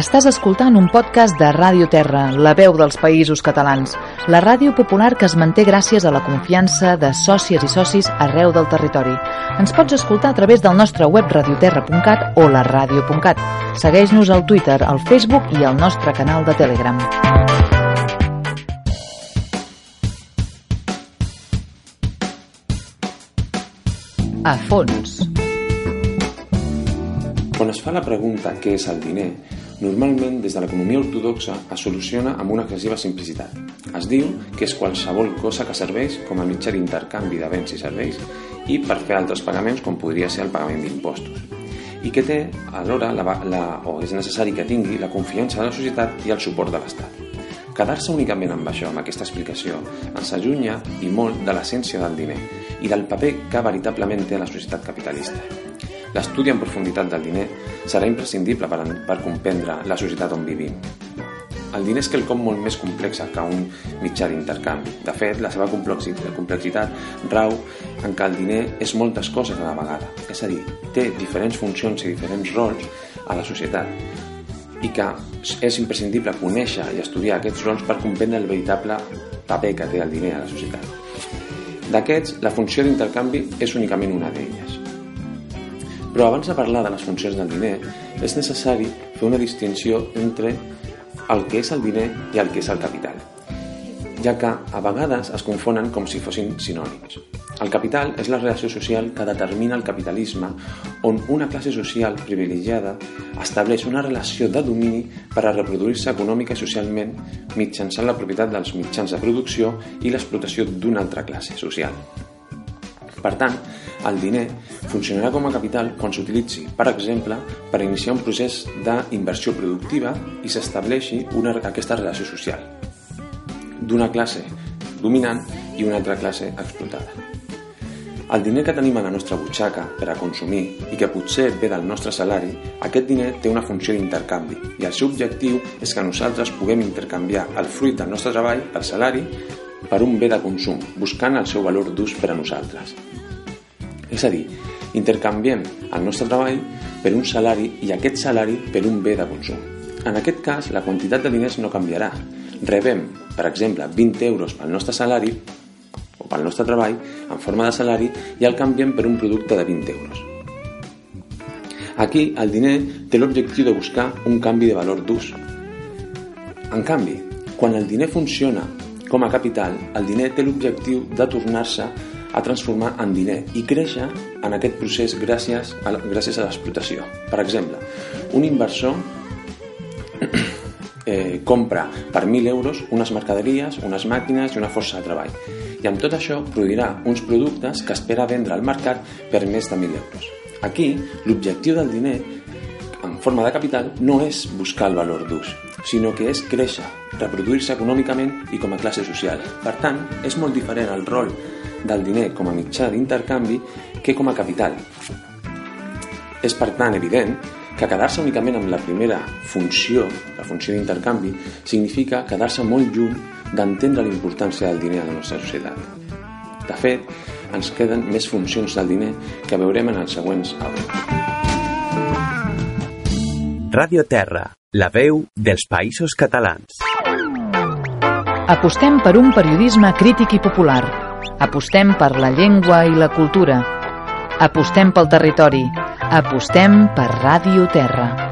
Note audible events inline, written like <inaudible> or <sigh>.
Estàs escoltant un podcast de Ràdio Terra, la veu dels països catalans, la ràdio popular que es manté gràcies a la confiança de sòcies i socis arreu del territori. Ens pots escoltar a través del nostre web radioterra.cat o la ràdio.cat. Segueix-nos al Twitter, al Facebook i al nostre canal de Telegram. A fons. Quan es fa la pregunta què és el diner, normalment des de l'economia ortodoxa es soluciona amb una excessiva simplicitat. Es diu que és qualsevol cosa que serveix com a mitjà d'intercanvi de béns i serveis i per fer altres pagaments com podria ser el pagament d'impostos i que té alhora la, la, o és necessari que tingui la confiança de la societat i el suport de l'Estat. Quedar-se únicament amb això, amb aquesta explicació, ens allunya i molt de l'essència del diner i del paper que veritablement té la societat capitalista. L'estudi en profunditat del diner serà imprescindible per, per comprendre la societat on vivim. El diner és quelcom molt més complex que un mitjà d'intercanvi. De fet, la seva complexitat, rau en què el diner és moltes coses a la vegada. És a dir, té diferents funcions i diferents rols a la societat i que és imprescindible conèixer i estudiar aquests rols per comprendre el veritable paper que té el diner a la societat. D'aquests, la funció d'intercanvi és únicament una d'elles. Però abans de parlar de les funcions del diner, és necessari fer una distinció entre el que és el diner i el que és el capital, ja que a vegades es confonen com si fossin sinònims. El capital és la relació social que determina el capitalisme, on una classe social privilegiada estableix una relació de domini per a reproduir-se econòmica i socialment mitjançant la propietat dels mitjans de producció i l'explotació d'una altra classe social. Per tant, el diner funcionarà com a capital quan s'utilitzi, per exemple, per iniciar un procés d'inversió productiva i s'estableixi aquesta relació social d'una classe dominant i una altra classe explotada. El diner que tenim a la nostra butxaca per a consumir i que potser ve del nostre salari, aquest diner té una funció d'intercanvi i el seu objectiu és que nosaltres puguem intercanviar el fruit del nostre treball, el salari, per un bé de consum, buscant el seu valor d'ús per a nosaltres. És a dir, intercanviem el nostre treball per un salari i aquest salari per un bé de consum. En aquest cas, la quantitat de diners no canviarà. Rebem, per exemple, 20 euros pel nostre salari o pel nostre treball en forma de salari i el canviem per un producte de 20 euros. Aquí, el diner té l'objectiu de buscar un canvi de valor d'ús. En canvi, quan el diner funciona com a capital, el diner té l'objectiu de tornar-se a transformar en diner i créixer en aquest procés gràcies a, gràcies a l'explotació. Per exemple, un inversor <clears throat> eh, compra per 1.000 euros unes mercaderies, unes màquines i una força de treball. I amb tot això produirà uns productes que espera vendre al mercat per més de 1.000 euros. Aquí, l'objectiu del diner en forma de capital no és buscar el valor d'ús, sinó que és créixer, reproduir-se econòmicament i com a classe social. Per tant, és molt diferent el rol del diner com a mitjà d'intercanvi que com a capital. És per tant evident que quedar-se únicament amb la primera funció, la funció d'intercanvi, significa quedar-se molt lluny d'entendre la importància del diner a la nostra societat. De fet, ens queden més funcions del diner que veurem en els següents àudios. Ràdio Terra, la veu dels països catalans. Apostem per un periodisme crític i popular. Apostem per la llengua i la cultura. Apostem pel territori. Apostem per Ràdio Terra.